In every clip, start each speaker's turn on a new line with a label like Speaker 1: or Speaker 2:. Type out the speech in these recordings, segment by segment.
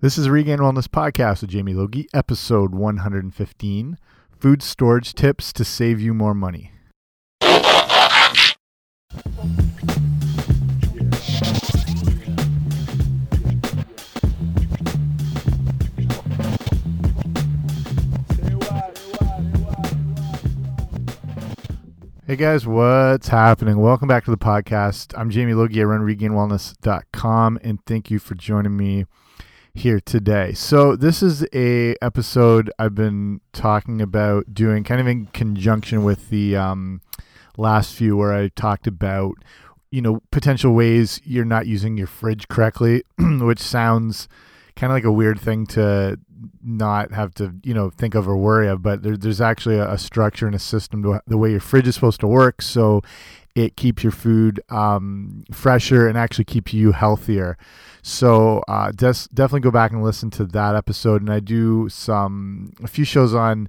Speaker 1: This is Regained Wellness Podcast with Jamie Logie, episode 115 Food Storage Tips to Save You More Money. Hey guys, what's happening? Welcome back to the podcast. I'm Jamie Logie. I run regainedwellness.com and thank you for joining me here today. So this is a episode I've been talking about doing kind of in conjunction with the um, last few where I talked about you know potential ways you're not using your fridge correctly, which sounds kind of like a weird thing to not have to you know think of or worry of but there, there's actually a, a, structure and a system to the way your fridge is supposed to work so it keeps your food um, fresher and actually keeps you healthier. So uh, des- definitely go back and listen to that episode and i do some a few shows on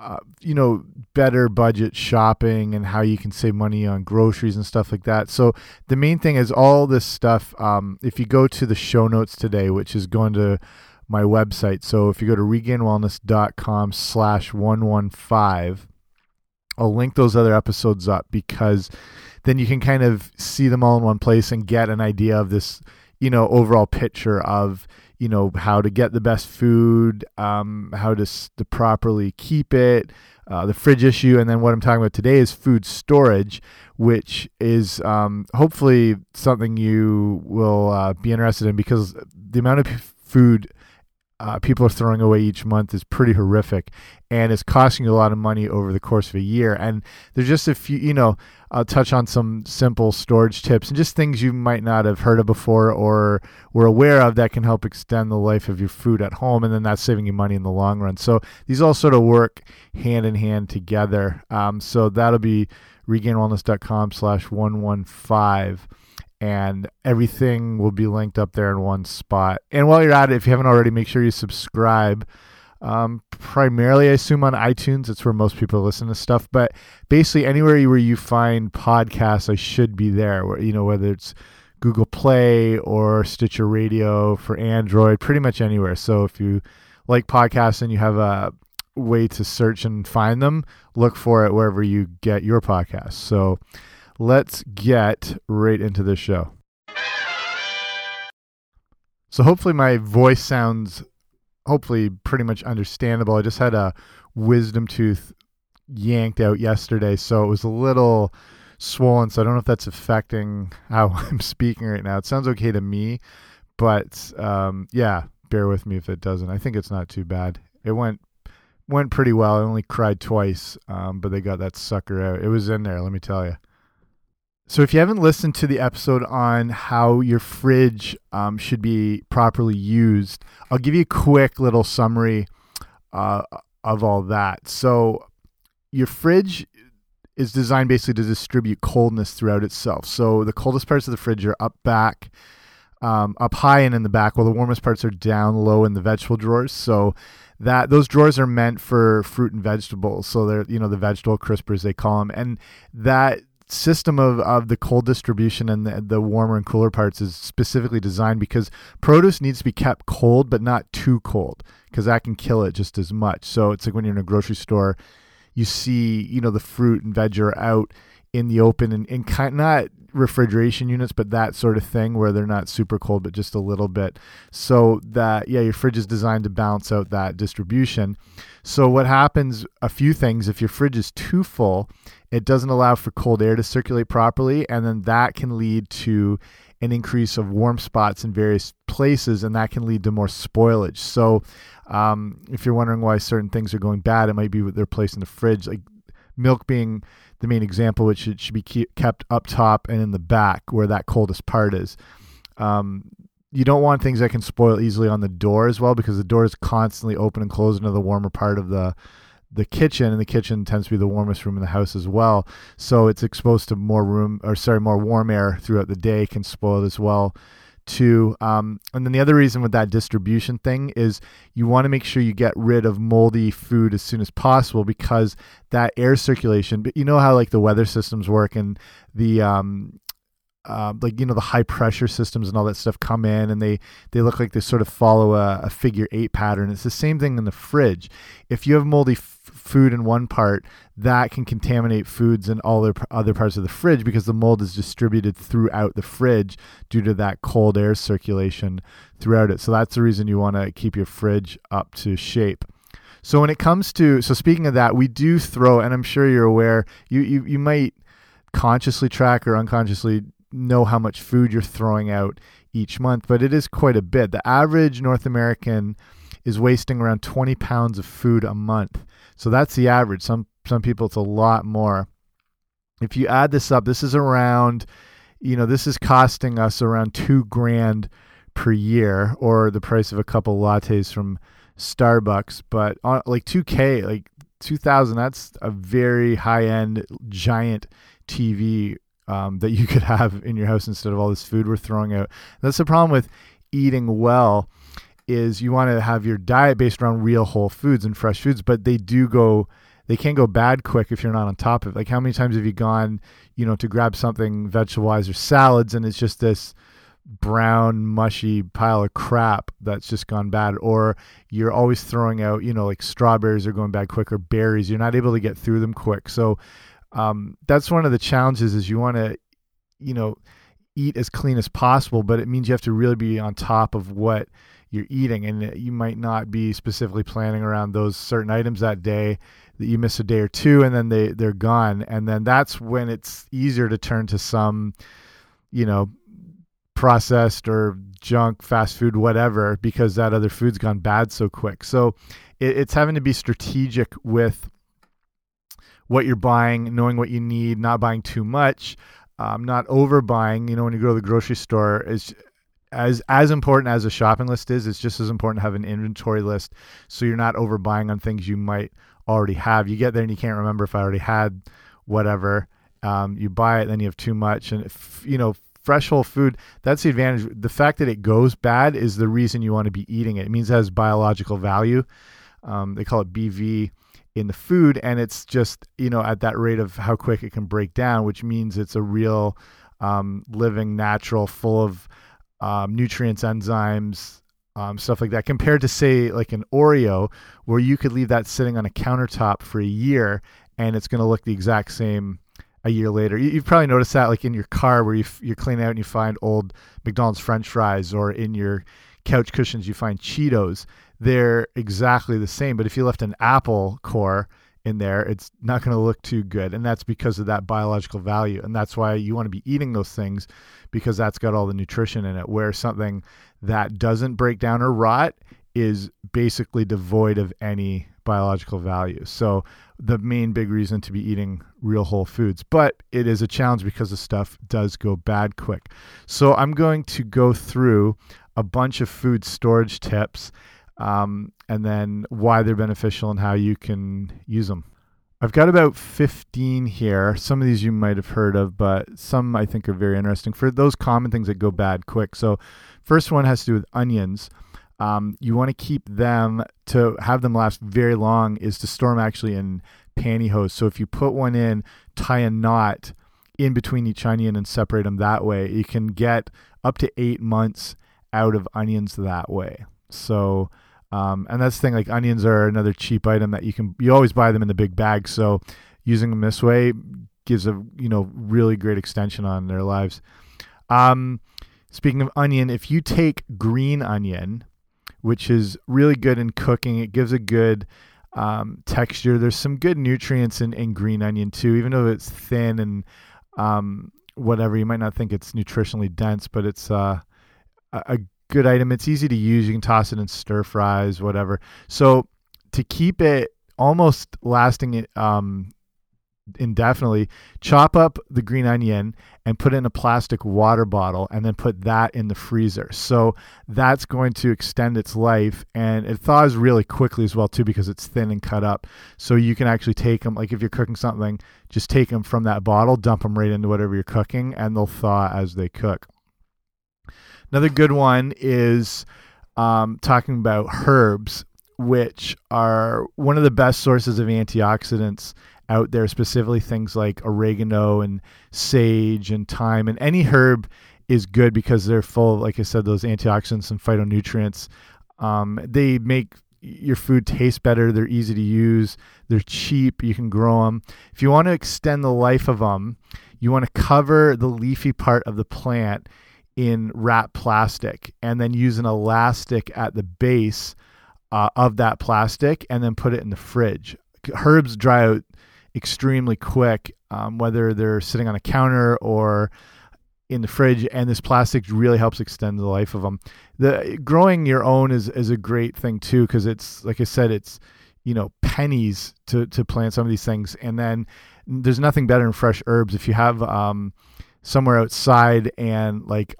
Speaker 1: uh, you know, better budget shopping and how you can save money on groceries and stuff like that. So the main thing is all this stuff. Um, if you go to the show notes today, which is going to my website. So if you go to regainedwellness.com slash 115, I'll link those other episodes up because then you can kind of see them all in one place and get an idea of this, you know, overall picture of, you know, how to get the best food, um, how to, to properly keep it, uh, the fridge issue. And then what I'm talking about today is food storage, which is um, hopefully something you will uh, be interested in because the amount of food uh, people are throwing away each month is pretty horrific and it's costing you a lot of money over the course of a year. And there's just a few, you know, I'll touch on some simple storage tips and just things you might not have heard of before or were aware of that can help extend the life of your food at home. And then that's saving you money in the long run. So these all sort of work hand in hand together. Um, so that'll be regainedwellness.com slash 115 and everything will be linked up there in one spot. And while you're at it, if you haven't already, make sure you subscribe. Um, primarily, I assume on iTunes. It's where most people listen to stuff. But basically, anywhere where you find podcasts, I should be there. Where you know whether it's Google Play or Stitcher Radio for Android, pretty much anywhere. So if you like podcasts and you have a way to search and find them, look for it wherever you get your podcasts. So let's get right into this show. So hopefully my voice sounds hopefully pretty much understandable. I just had a wisdom tooth yanked out yesterday, so it was a little swollen. So I don't know if that's affecting how I'm speaking right now. It sounds okay to me, but um, yeah, bear with me if it doesn't. I think it's not too bad. It went went pretty well. I only cried twice, um, but they got that sucker out. It was in there, let me tell you. So, if you haven't listened to the episode on how your fridge um, should be properly used, I'll give you a quick little summary uh, of all that. So, your fridge is designed basically to distribute coldness throughout itself. So, the coldest parts of the fridge are up back, um, up high, and in the back, while the warmest parts are down low in the vegetable drawers. So, that those drawers are meant for fruit and vegetables. So they're you know the vegetable crispers they call them, and that system of, of the cold distribution and the, the warmer and cooler parts is specifically designed because produce needs to be kept cold but not too cold because that can kill it just as much. So it's like when you're in a grocery store you see you know the fruit and veg are out in the open and, and kind not refrigeration units but that sort of thing where they're not super cold but just a little bit so that yeah your fridge is designed to balance out that distribution so what happens a few things if your fridge is too full it doesn't allow for cold air to circulate properly, and then that can lead to an increase of warm spots in various places, and that can lead to more spoilage. So, um, if you're wondering why certain things are going bad, it might be they're placed in the fridge, like milk being the main example, which it should be kept up top and in the back where that coldest part is. Um, you don't want things that can spoil easily on the door as well because the door is constantly open and closed into the warmer part of the the kitchen, and the kitchen tends to be the warmest room in the house as well. So it's exposed to more room, or sorry, more warm air throughout the day can spoil it as well. Too, um, and then the other reason with that distribution thing is you want to make sure you get rid of moldy food as soon as possible because that air circulation. But you know how like the weather systems work and the um, uh, like you know the high pressure systems and all that stuff come in and they they look like they sort of follow a, a figure eight pattern it's the same thing in the fridge if you have moldy food in one part that can contaminate foods in all the other parts of the fridge because the mold is distributed throughout the fridge due to that cold air circulation throughout it so that's the reason you want to keep your fridge up to shape so when it comes to so speaking of that we do throw and i'm sure you're aware you you, you might consciously track or unconsciously know how much food you're throwing out each month, but it is quite a bit. The average North American is wasting around 20 pounds of food a month. So that's the average. Some some people it's a lot more. If you add this up, this is around you know, this is costing us around 2 grand per year or the price of a couple lattes from Starbucks, but on like 2k, like 2000 that's a very high-end giant TV um, that you could have in your house instead of all this food we're throwing out. That's the problem with eating well is you want to have your diet based around real whole foods and fresh foods, but they do go they can go bad quick if you're not on top of it. Like how many times have you gone, you know, to grab something vegetable wise or salads and it's just this brown mushy pile of crap that's just gone bad? Or you're always throwing out you know like strawberries are going bad quick or berries. You're not able to get through them quick. So um, that's one of the challenges is you want to you know eat as clean as possible but it means you have to really be on top of what you're eating and you might not be specifically planning around those certain items that day that you miss a day or two and then they they're gone. And then that's when it's easier to turn to some you know processed or junk fast food whatever because that other food's gone bad so quick. So it, it's having to be strategic with what you're buying, knowing what you need, not buying too much, um, not overbuying. You know, when you go to the grocery store, is as as important as a shopping list is. It's just as important to have an inventory list, so you're not overbuying on things you might already have. You get there and you can't remember if I already had whatever. Um, you buy it, then you have too much, and if, you know fresh whole food that's the advantage the fact that it goes bad is the reason you want to be eating it it means it has biological value um, they call it bv in the food and it's just you know at that rate of how quick it can break down which means it's a real um, living natural full of um, nutrients enzymes um, stuff like that compared to say like an oreo where you could leave that sitting on a countertop for a year and it's going to look the exact same a year later you, have probably noticed that like in your car where you you're cleaning out and you find old mcdonald's french fries or in your couch cushions you find cheetos they're exactly the same. But if you left an apple core in there, it's not going to look too good. And that's because of that biological value. And that's why you want to be eating those things because that's got all the nutrition in it. Where something that doesn't break down or rot is basically devoid of any biological value. So the main big reason to be eating real whole foods, but it is a challenge because the stuff does go bad quick. So I'm going to go through a bunch of food storage tips um, and then why they're beneficial and how you can use them. I've got about 15 here. Some of these you might have heard of, but some I think are very interesting for those common things that go bad quick. So, first one has to do with onions. Um, you want to keep them to have them last very long is to store them actually in pantyhose. So, if you put one in, tie a knot in between each onion and separate them that way, you can get up to eight months out of onions that way. So, um, and that's the thing, like onions are another cheap item that you can, you always buy them in the big bag. So using them this way gives a, you know, really great extension on their lives. Um, speaking of onion, if you take green onion, which is really good in cooking, it gives a good um, texture. There's some good nutrients in, in green onion too, even though it's thin and um, whatever. You might not think it's nutritionally dense, but it's uh, a good item. It's easy to use. You can toss it in stir fries, whatever. So to keep it almost lasting um, indefinitely, chop up the green onion and put it in a plastic water bottle and then put that in the freezer. So that's going to extend its life and it thaws really quickly as well too because it's thin and cut up. So you can actually take them like if you're cooking something, just take them from that bottle, dump them right into whatever you're cooking and they'll thaw as they cook. Another good one is um, talking about herbs, which are one of the best sources of antioxidants out there, specifically things like oregano and sage and thyme. And any herb is good because they're full, like I said, those antioxidants and phytonutrients. Um, they make your food taste better. They're easy to use. They're cheap. You can grow them. If you want to extend the life of them, you want to cover the leafy part of the plant in wrap plastic and then use an elastic at the base uh, of that plastic and then put it in the fridge. Herbs dry out extremely quick, um, whether they're sitting on a counter or in the fridge, and this plastic really helps extend the life of them. The growing your own is is a great thing too because it's like I said, it's you know pennies to to plant some of these things, and then there's nothing better than fresh herbs if you have um, somewhere outside and like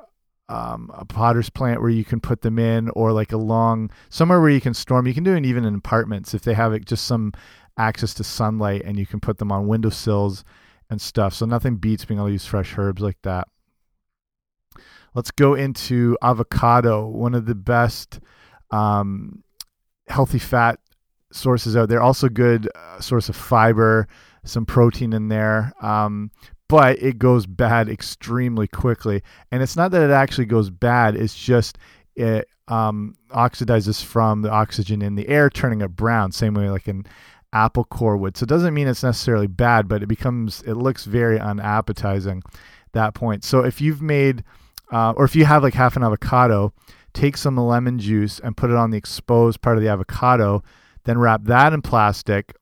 Speaker 1: um, a potter's plant where you can put them in, or like a long somewhere where you can store them. You can do it even in apartments if they have it, just some access to sunlight, and you can put them on windowsills and stuff. So nothing beats being able to use fresh herbs like that. Let's go into avocado, one of the best um, healthy fat sources out there. Also, good uh, source of fiber, some protein in there. Um, but it goes bad extremely quickly. And it's not that it actually goes bad, it's just it um, oxidizes from the oxygen in the air, turning it brown, same way like an apple core would. So it doesn't mean it's necessarily bad, but it becomes, it looks very unappetizing that point. So if you've made, uh, or if you have like half an avocado, take some lemon juice and put it on the exposed part of the avocado, then wrap that in plastic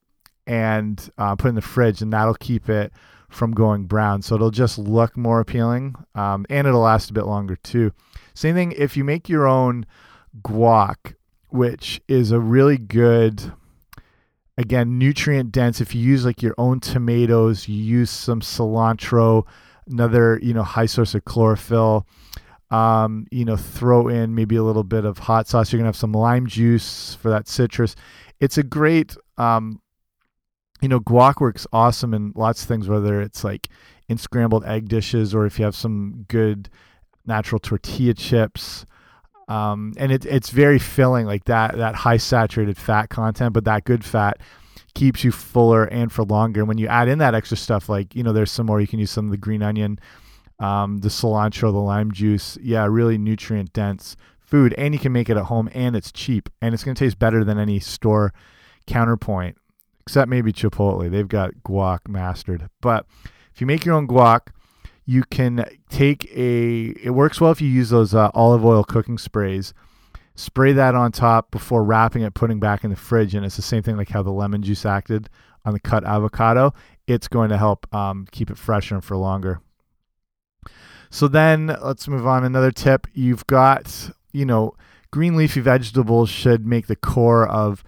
Speaker 1: and uh, put it in the fridge, and that'll keep it from going brown. So it'll just look more appealing um, and it'll last a bit longer too. Same thing if you make your own guac, which is a really good, again, nutrient dense. If you use like your own tomatoes, you use some cilantro, another, you know, high source of chlorophyll. Um, you know, throw in maybe a little bit of hot sauce. You're gonna have some lime juice for that citrus. It's a great um, you know, guac works awesome in lots of things, whether it's like in scrambled egg dishes or if you have some good natural tortilla chips. Um, and it, it's very filling, like that that high saturated fat content, but that good fat keeps you fuller and for longer. And when you add in that extra stuff, like you know, there's some more you can use some of the green onion, um, the cilantro, the lime juice. Yeah, really nutrient dense food, and you can make it at home, and it's cheap, and it's going to taste better than any store counterpoint except maybe Chipotle. They've got guac mastered. But if you make your own guac, you can take a. It works well if you use those uh, olive oil cooking sprays. Spray that on top before wrapping it, putting back in the fridge, and it's the same thing like how the lemon juice acted on the cut avocado. It's going to help um, keep it fresher and for longer. So then let's move on. Another tip: you've got you know green leafy vegetables should make the core of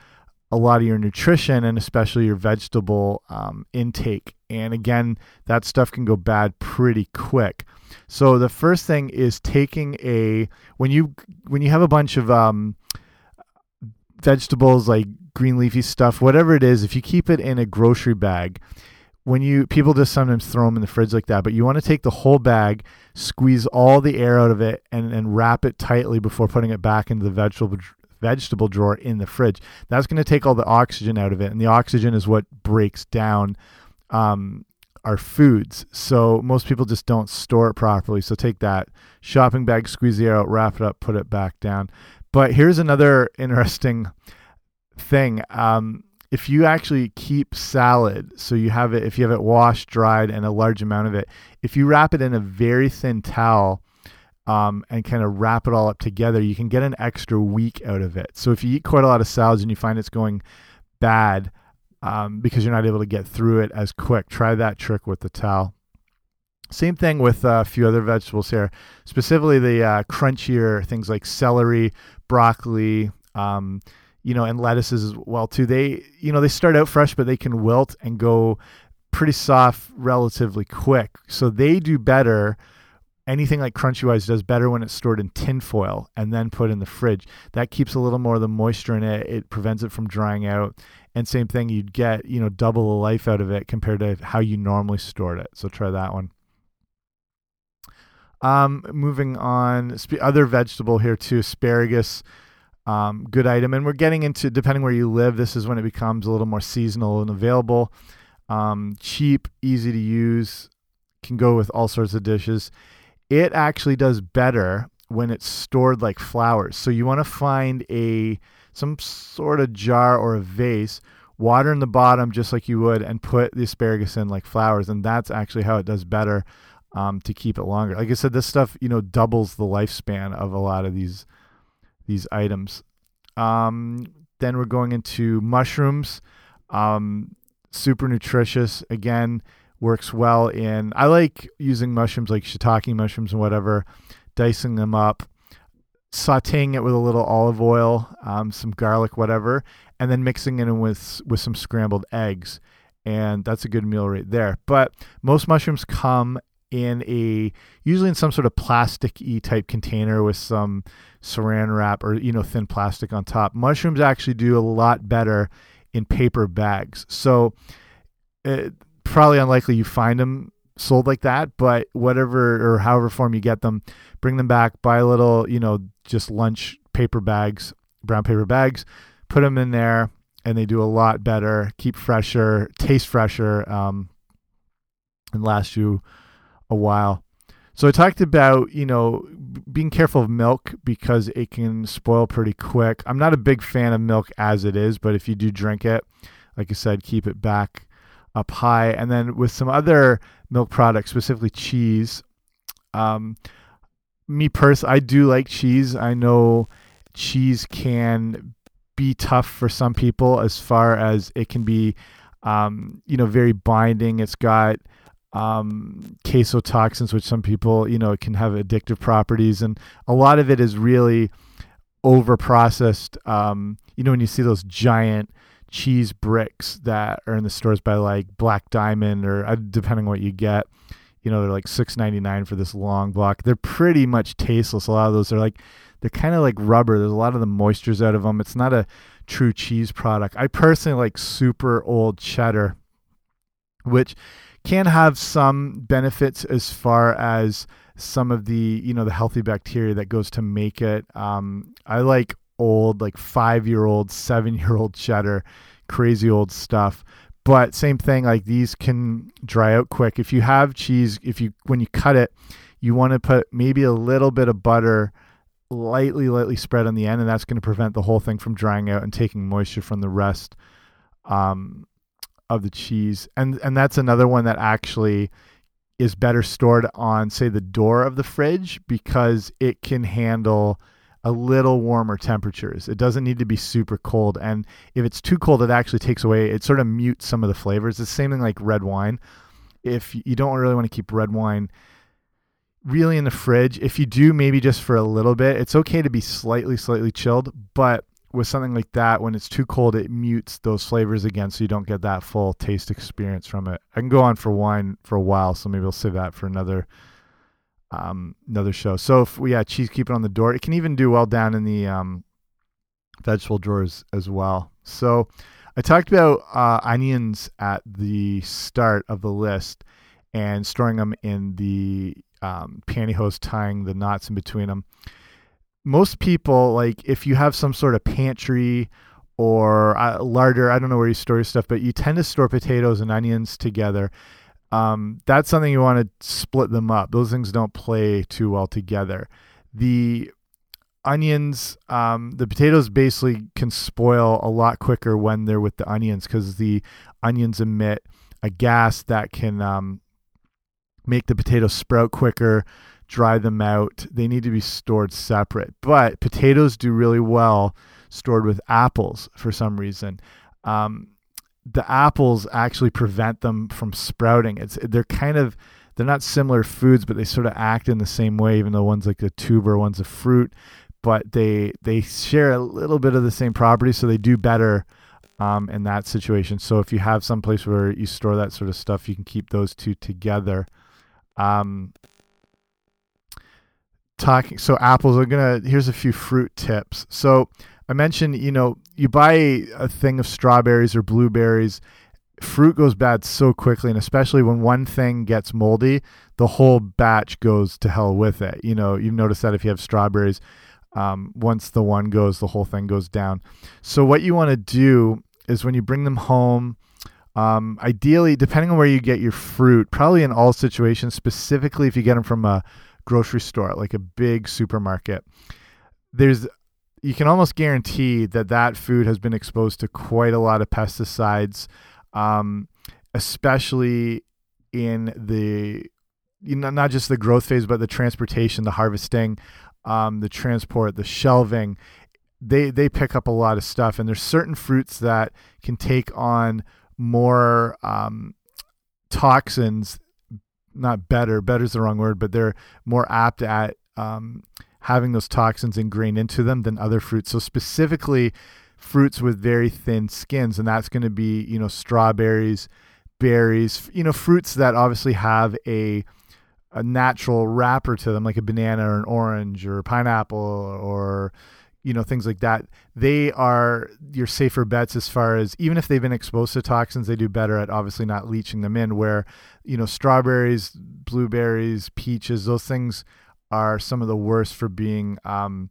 Speaker 1: a lot of your nutrition and especially your vegetable um, intake. And again, that stuff can go bad pretty quick. So the first thing is taking a when you when you have a bunch of um, vegetables like green leafy stuff, whatever it is, if you keep it in a grocery bag, when you people just sometimes throw them in the fridge like that, but you want to take the whole bag, squeeze all the air out of it, and and wrap it tightly before putting it back into the vegetable vegetable drawer in the fridge. That's going to take all the oxygen out of it, and the oxygen is what breaks down um, our foods. So most people just don't store it properly. So take that shopping bag, squeeze the air out, wrap it up, put it back down. But here's another interesting thing. Um, if you actually keep salad, so you have it, if you have it washed, dried, and a large amount of it, if you wrap it in a very thin towel um, and kind of wrap it all up together, you can get an extra week out of it. So if you eat quite a lot of salads and you find it's going bad um, because you're not able to get through it as quick, try that trick with the towel. Same thing with uh, a few other vegetables here, specifically the uh, crunchier things like celery, broccoli, um, you know, and lettuces as well too. They, you know, they start out fresh, but they can wilt and go pretty soft relatively quick. So they do better anything like Crunchywise does better when it's stored in tin foil and then put in the fridge. That keeps a little more of the moisture in it. It prevents it from drying out. And same thing, you'd get you know double the life out of it compared to how you normally stored it. So try that one. Um, moving on, other vegetable here too, asparagus. Um, good item, and we're getting into depending where you live. This is when it becomes a little more seasonal and available. um, cheap, easy to use, can go with all sorts of dishes. It actually does better when it's stored like flowers. So you want to find a some sort of jar or a vase, water in the bottom just like you would, and put the asparagus in like flowers, and that's actually how it does better um, to keep it longer. Like I said, this stuff you know doubles the lifespan of a lot of these these items. Um, then we're going into mushrooms. Um, super nutritious. Again, works well in. I like using mushrooms like shiitake mushrooms and whatever, dicing them up, sautéing it with a little olive oil, um, some garlic, whatever, and then mixing it in with with some scrambled eggs. And that's a good meal right there. But most mushrooms come in a usually in some sort of plastic e type container with some saran wrap or you know thin plastic on top. Mushrooms actually do a lot better in paper bags. So it, probably unlikely you find them sold like that, but whatever or however form you get them, bring them back, buy a little, you know, just lunch paper bags, brown paper bags, put them in there, and they do a lot better, keep fresher, taste fresher, um, and last you a while. So I talked about, you know, being careful of milk because it can spoil pretty quick. I'm not a big fan of milk as it is, but if you do drink it, like I said, keep it back up high. And then with some other milk products, specifically cheese, um, me personally, I do like cheese. I know cheese can be tough for some people as far as it can be, um, you know, very binding. It's got um, toxins, which some people, you know, can have addictive properties, and a lot of it is really over processed. Um, you know, when you see those giant cheese bricks that are in the stores by like Black Diamond or uh, depending on what you get, you know, they're like six ninety nine for this long block. They're pretty much tasteless. A lot of those are like they're kind of like rubber. There's a lot of the moistures out of them. It's not a true cheese product. I personally like super old cheddar, which can have some benefits as far as some of the you know the healthy bacteria that goes to make it. Um, I like old like five year old, seven year old cheddar, crazy old stuff. But same thing, like these can dry out quick. If you have cheese, if you when you cut it, you want to put maybe a little bit of butter lightly, lightly spread on the end, and that's going to prevent the whole thing from drying out and taking moisture from the rest. Um, of the cheese, and and that's another one that actually is better stored on say the door of the fridge because it can handle a little warmer temperatures. It doesn't need to be super cold, and if it's too cold, it actually takes away. It sort of mutes some of the flavors. It's the same thing like red wine. If you don't really want to keep red wine really in the fridge, if you do, maybe just for a little bit, it's okay to be slightly, slightly chilled, but with something like that, when it's too cold, it mutes those flavors again, so you don't get that full taste experience from it. I can go on for wine for a while, so maybe I'll save that for another um, another show. So if we, yeah, cheese keep it on the door. It can even do well down in the um, vegetable drawers as well. So I talked about uh, onions at the start of the list and storing them in the um, pantyhose, tying the knots in between them most people like if you have some sort of pantry or uh, larder, I don't know where you store your stuff, but you tend to store potatoes and onions together. Um, that's something you want to split them up. Those things don't play too well together. The onions, um, the potatoes basically can spoil a lot quicker when they're with the onions because the onions emit a gas that can um, make the potatoes sprout quicker, dry them out. They need to be stored separate. But potatoes do really well stored with apples for some reason. Um, the apples actually prevent them from sprouting. It's they're kind of they're not similar foods, but they sort of act in the same way. Even though one's like a tuber, one's a fruit, but they they share a little bit of the same properties, so they do better um, in that situation. So if you have some place where you store that sort of stuff, you can keep those two together. Um, talking so apples are gonna here's a few fruit tips so i mentioned you know you buy a thing of strawberries or blueberries fruit goes bad so quickly and especially when one thing gets moldy the whole batch goes to hell with it. You know you've noticed that if you have strawberries um, once the one goes the whole thing goes down. So what you want to do is when you bring them home Um, ideally, depending on where you get your fruit, probably in all situations, specifically if you get them from a grocery store, like a big supermarket, there's you can almost guarantee that that food has been exposed to quite a lot of pesticides, um, especially in the you know not just the growth phase, but the transportation, the harvesting, um, the transport, the shelving. They they pick up a lot of stuff, and there's certain fruits that can take on more um, toxins. Not better, better is the wrong word, but they're more apt at um, having those toxins ingrained into them than other fruits. So specifically, fruits with very thin skins, and that's going to be you know strawberries, berries, you know fruits that obviously have a a natural wrapper to them, like a banana or an orange or pineapple or you know things like that. They are your safer bets as far as even if they've been exposed to toxins, they do better at obviously not leaching them in. Where you know strawberries, blueberries, peaches, those things are some of the worst for being um,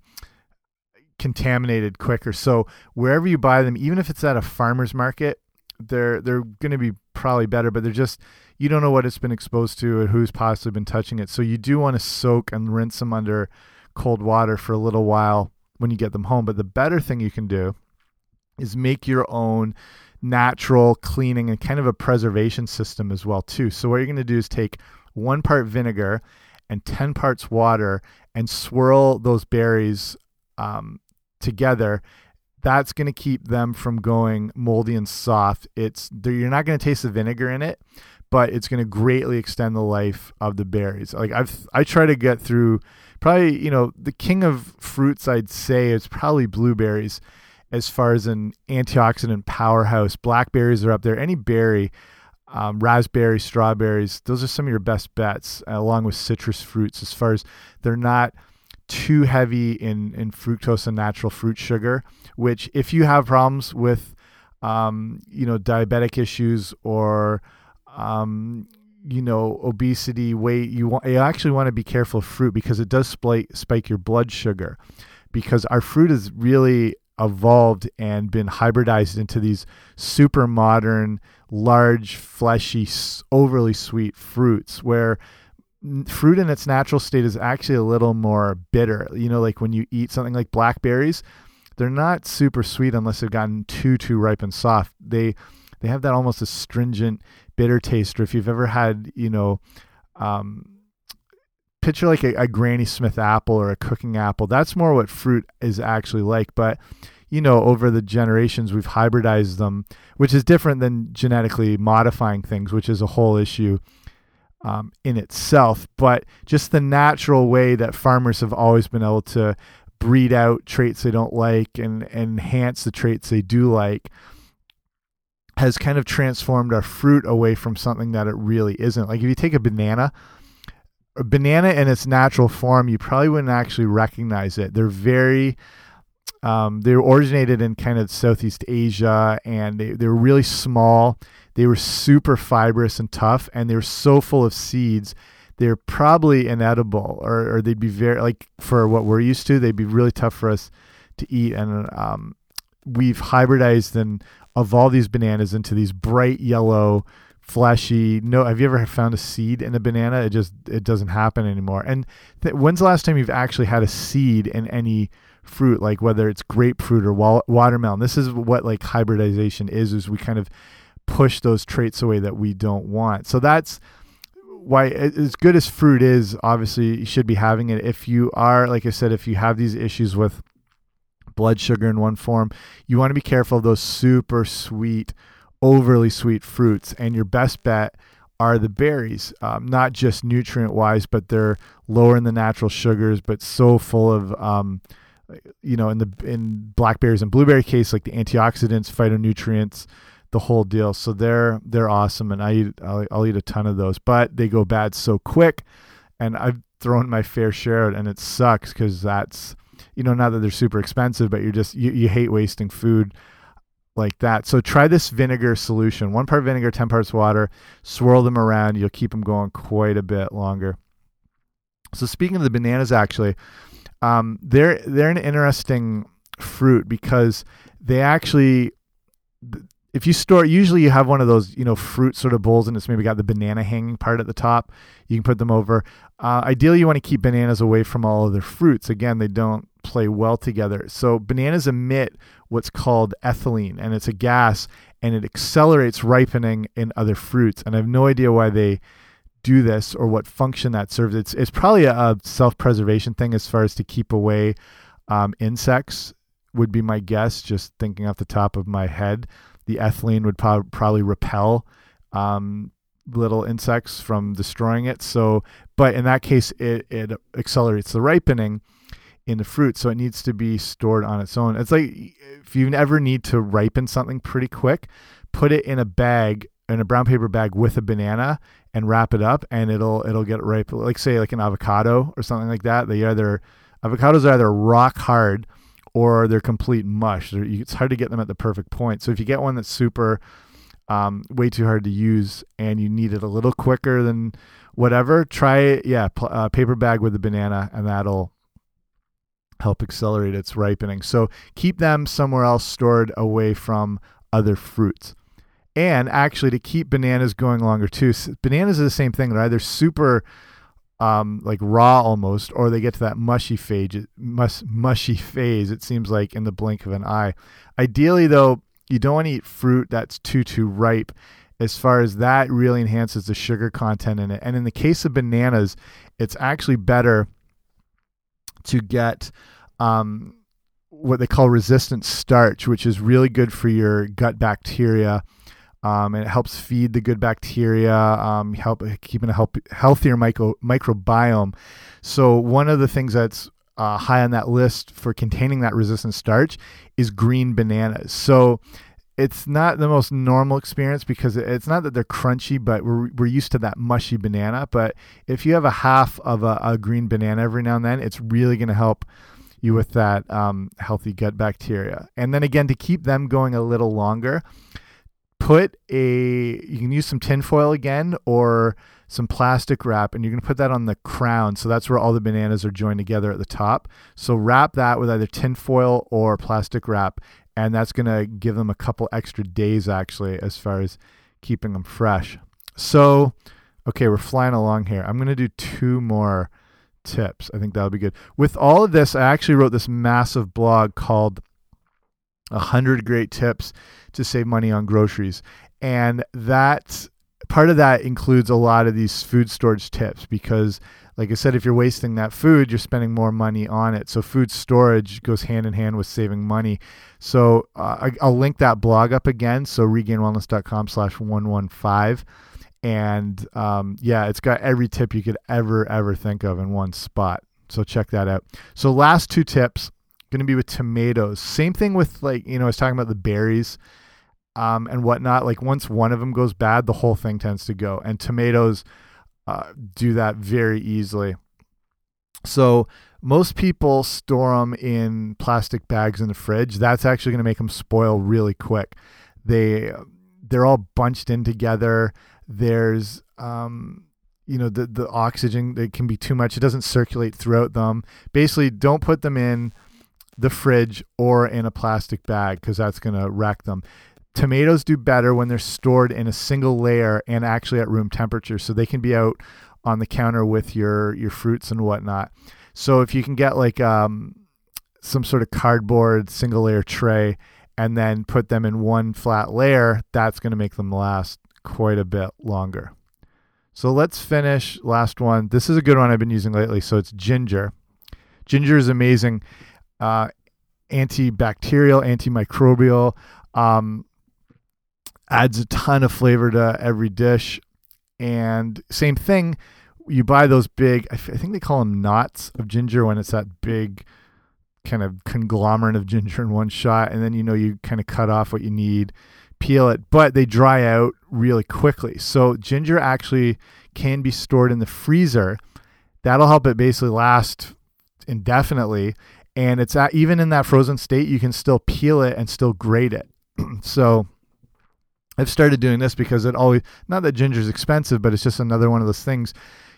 Speaker 1: contaminated quicker. So wherever you buy them, even if it's at a farmer's market, they're they're going to be probably better, but they're just you don't know what it's been exposed to or who's possibly been touching it. So you do want to soak and rinse them under cold water for a little while when you get them home. But the better thing you can do is make your own natural cleaning and kind of a preservation system as well too. So what you're going to do is take one part vinegar and 10 parts water and swirl those berries um, together that's going to keep them from going moldy and soft. It's you're not going to taste the vinegar in it but it's going to greatly extend the life of the berries. Like i've i try to get through probably you know the king of fruits i'd say is probably blueberries as far as an antioxidant powerhouse. Blackberries are up there. Any berry um, raspberries, strawberries, those are some of your best bets, along with citrus fruits, as far as they're not too heavy in, in fructose and natural fruit sugar, which if you have problems with, um, you know, diabetic issues or, um, you know, obesity, weight, you want, you actually want to be careful of fruit because it does spike, spike your blood sugar because our fruit is really evolved and been hybridized into these super modern, large, fleshy, overly sweet fruits where fruit in its natural state is actually a little more bitter. You know, like when you eat something like blackberries, they're not super sweet unless they've gotten too too ripe and soft. They they have that almost astringent bitter taste. Or if you've ever had, you know, um, picture like a, a Granny Smith apple or a cooking apple. That's more what fruit is actually like. But you know, over the generations, we've hybridized them, which is different than genetically modifying things, which is a whole issue um, in itself. But just the natural way that farmers have always been able to breed out traits they don't like and, and enhance the traits they do like has kind of transformed our fruit away from something that it really isn't. Like if you take a banana, a banana in its natural form, you probably wouldn't actually recognize it. They're very um, they originated in kind of Southeast Asia, and they, they were really small. They were super fibrous and tough, and they were so full of seeds. They're probably inedible, or, or they'd be very like for what we're used to. They'd be really tough for us to eat, and um, we've hybridized and evolved these bananas into these bright yellow fleshy no have you ever found a seed in a banana? It just it doesn't happen anymore. And when's the last time you've actually had a seed in any fruit like whether it's grapefruit or wa watermelon? This is what like hybridization is is we kind of push those traits away that we don't want. So that's why as good as fruit is obviously you should be having it. If you are like i said if you have these issues with blood sugar in one form you want to be careful of those super sweet overly sweet fruits. And your best bet are the berries, um, not just nutrient wise, but they're lower in the natural sugars, but so full of, um, you know, in the in blackberries and blueberry case, like the antioxidants, phytonutrients, the whole deal. So they're they're awesome, and I eat I'll, I'll eat a ton of those, but they go bad so quick, and I've thrown my fair share, and it sucks because that's you know not that they're super expensive, but you're just you, you hate wasting food like that. So try this vinegar solution. One part vinegar, 10 parts water. Swirl them around. You'll keep them going quite a bit longer. So speaking of the bananas, actually, um, they're they're an interesting fruit because they actually if you store, usually you have one of those, you know, fruit sort of bowls and it's maybe got the banana hanging part at the top. You can put them over. Uh, ideally, you want to keep bananas away from all other fruits. Again, they don't play well together. So bananas emit what's called ethylene, and it's a gas, and it accelerates ripening in other fruits. And I have no idea why they do this or what function that serves. It's it's probably a, self preservation thing as far as to keep away um, insects would be my guess. Just thinking off the top of my head, the ethylene would pro probably repel um, little insects from destroying it. So, but in that case, it it accelerates the ripening in the fruit, so it needs to be stored on its own. It's like if you ever need to ripen something pretty quick, put it in a bag in a brown paper bag with a banana and wrap it up and it'll it'll get ripe. Like say like an avocado or something like that they either avocados are either rock hard or they're complete mush. They're, it's hard to get them at the perfect point. So if you get one that's super um, way too hard to use and you need it a little quicker than whatever try it. Yeah uh, paper bag with a banana and that'll help accelerate its ripening so keep them somewhere else stored away from other fruits and actually to keep bananas going longer too. Bananas are the same thing. They're either super um, like raw almost, or they get to that mushy phase. Mus mushy phase. It seems like in the blink of an eye. Ideally, though, you don't want to eat fruit that's too too ripe. As far as that really enhances the sugar content in it. And in the case of bananas, it's actually better to get um, what they call resistant starch, which is really good for your gut bacteria um, and it helps feed the good bacteria, um, help keeping a help, healthier micro, microbiome. So one of the things that's uh, high on that list for containing that resistant starch is green bananas. So it's not the most normal experience because it's not that they're crunchy, but we're, we're used to that mushy banana. But if you have a half of a, a green banana every now and then, it's really going to help you with that um, healthy gut bacteria. And then again, to keep them going a little longer, put a you can use some tinfoil again or some plastic wrap and you're going to put that on the crown so that's where all the bananas are joined together at the top so wrap that with either tinfoil or plastic wrap and that's going to give them a couple extra days actually as far as keeping them fresh. So okay we're flying along here. I'm going to do two more tips. I think that'll be good. With all of this i actually wrote this massive blog called 100 great tips to save money on groceries. And that part of that includes a lot of these food storage tips because like I said, if you're wasting that food, you're spending more money on it. So food storage goes hand in hand with saving money. So uh, I, will link that blog up again. So regainedwellness.com slash 115. And um, yeah, it's got every tip you could ever, ever think of in one spot. So check that out. So last two tips going to be with tomatoes. Same thing with like, you know, I was talking about the berries um, and whatnot. Like once one of them goes bad, the whole thing tends to go. And tomatoes uh, do that very easily. So most people store them in plastic bags in the fridge. That's actually going to make them spoil really quick. They they're all bunched in together. There's um, you know the the oxygen it can be too much. It doesn't circulate throughout them. Basically, don't put them in the fridge or in a plastic bag because that's going to wreck them. Tomatoes do better when they're stored in a single layer and actually at room temperature, so they can be out on the counter with your your fruits and whatnot. So if you can get like um, some sort of cardboard single layer tray and then put them in one flat layer, that's going to make them last quite a bit longer. So let's finish last one. This is a good one I've been using lately. So it's ginger. Ginger is amazing uh, antibacterial, antimicrobial. Um, adds a ton of flavor to every dish. And same thing, you buy those big, I, think they call them knots of ginger when it's that big kind of conglomerate of ginger in one shot. And then, you know, you kind of cut off what you need, peel it, but they dry out really quickly. So ginger actually can be stored in the freezer. That'll help it basically last indefinitely and it's at, even in that frozen state you can still peel it and still grate it so i've started doing this because it always not that ginger is expensive but it's just another one of those things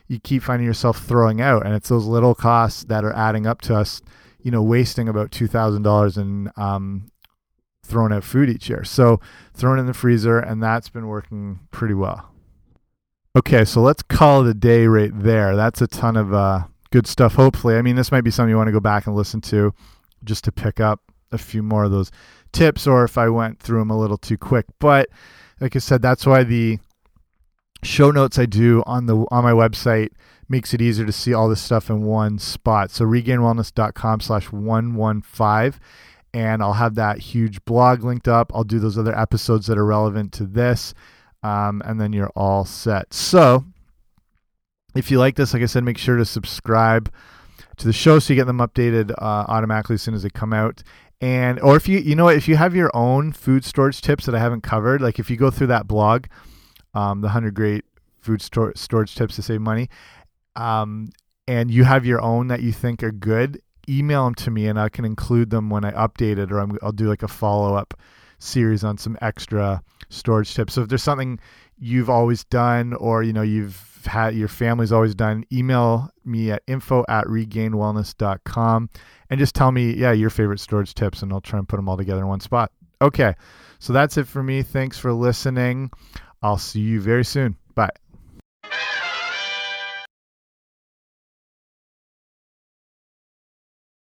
Speaker 1: you keep finding yourself throwing out and it's those little costs that are adding up to us you know wasting about $2000 in um, thrown out food each year. So thrown in the freezer, and that's been working pretty well. Okay, so let's call it a day right there. That's a ton of uh, good stuff. Hopefully, I mean, this might be something you want to go back and listen to, just to pick up a few more of those tips, or if I went through them a little too quick. But like I said, that's why the show notes I do on the on my website makes it easier to see all this stuff in one spot. So regainedwellness.com slash 115 and I'll have that huge blog linked up. I'll do those other episodes that are relevant to this. Um, and then you're all set. So if you like this, like I said, make sure to subscribe to the show so you get them updated uh, automatically as soon as they come out. And or if you you know if you have your own food storage tips that I haven't covered, like if you go through that blog, um, the hundred great food storage tips to save money, um, and you have your own that you think are good, email them to me and I can include them when I update it, or i will do like a follow up series on some extra storage tips. So if there's something you've always done, or you know you've had your family's always done, email me at info at regainedwellness.com and just tell me, yeah, your favorite storage tips, and I'll try and put them all together in one spot. Okay, so that's it for me. Thanks for listening. I'll see you very soon. Bye.